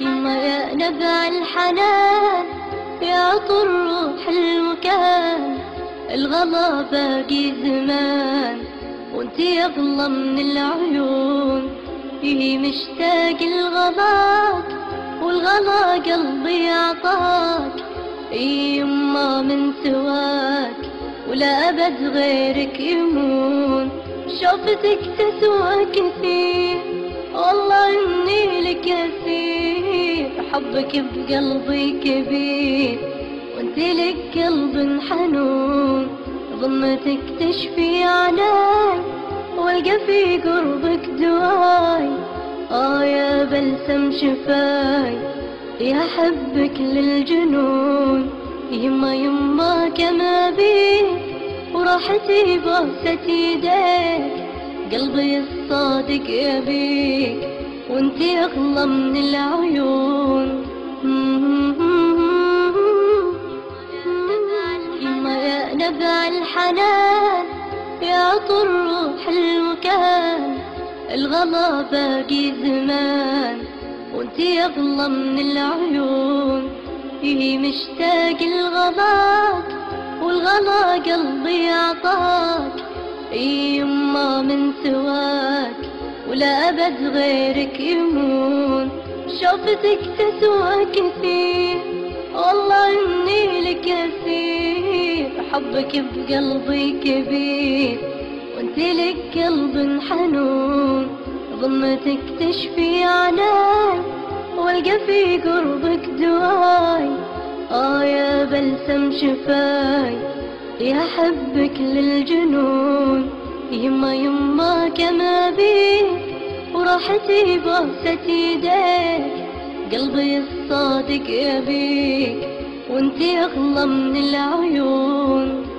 يما يا نبع الحنان يا طروح المكان الغلا باقي زمان وانتي اغلى من العيون. إيه مشتاق الغلاك والغلا قلبي عطاك إيه يما من سواك ولا أبد غيرك يمون. شوفتك تسوى كثير حبك بقلبي كبير وانت لك قلب حنون. ضمتك تشفي عناي والقى في قربك دواي. آه يا بلسم شفاي يا حبك للجنون. يما يما كما بيك وراحتي بوسة يديك قلبي الصادق يبيك وانتي أغلى من العيون. نبع الحنان يا طروح المكان الغلا باقي زمان وانتي اغلى من العيون. إيه مشتاق الغلاك والغلا قلبي عطاك إيه يما من سواك ولا أبد غيرك يمون. شوفتك تسوى كثير والله إني لك أسير حبك بقلبي كبير وانت لك قلب حنون. ضمتك تشفي عناي والقى في قربك دواي. آه يا بلسم شفاي يا حبك للجنون. يما يما كما بيك وراحتي بوسة يديك. قلبي الصادق يبيك. وانتي أغلى من العيون.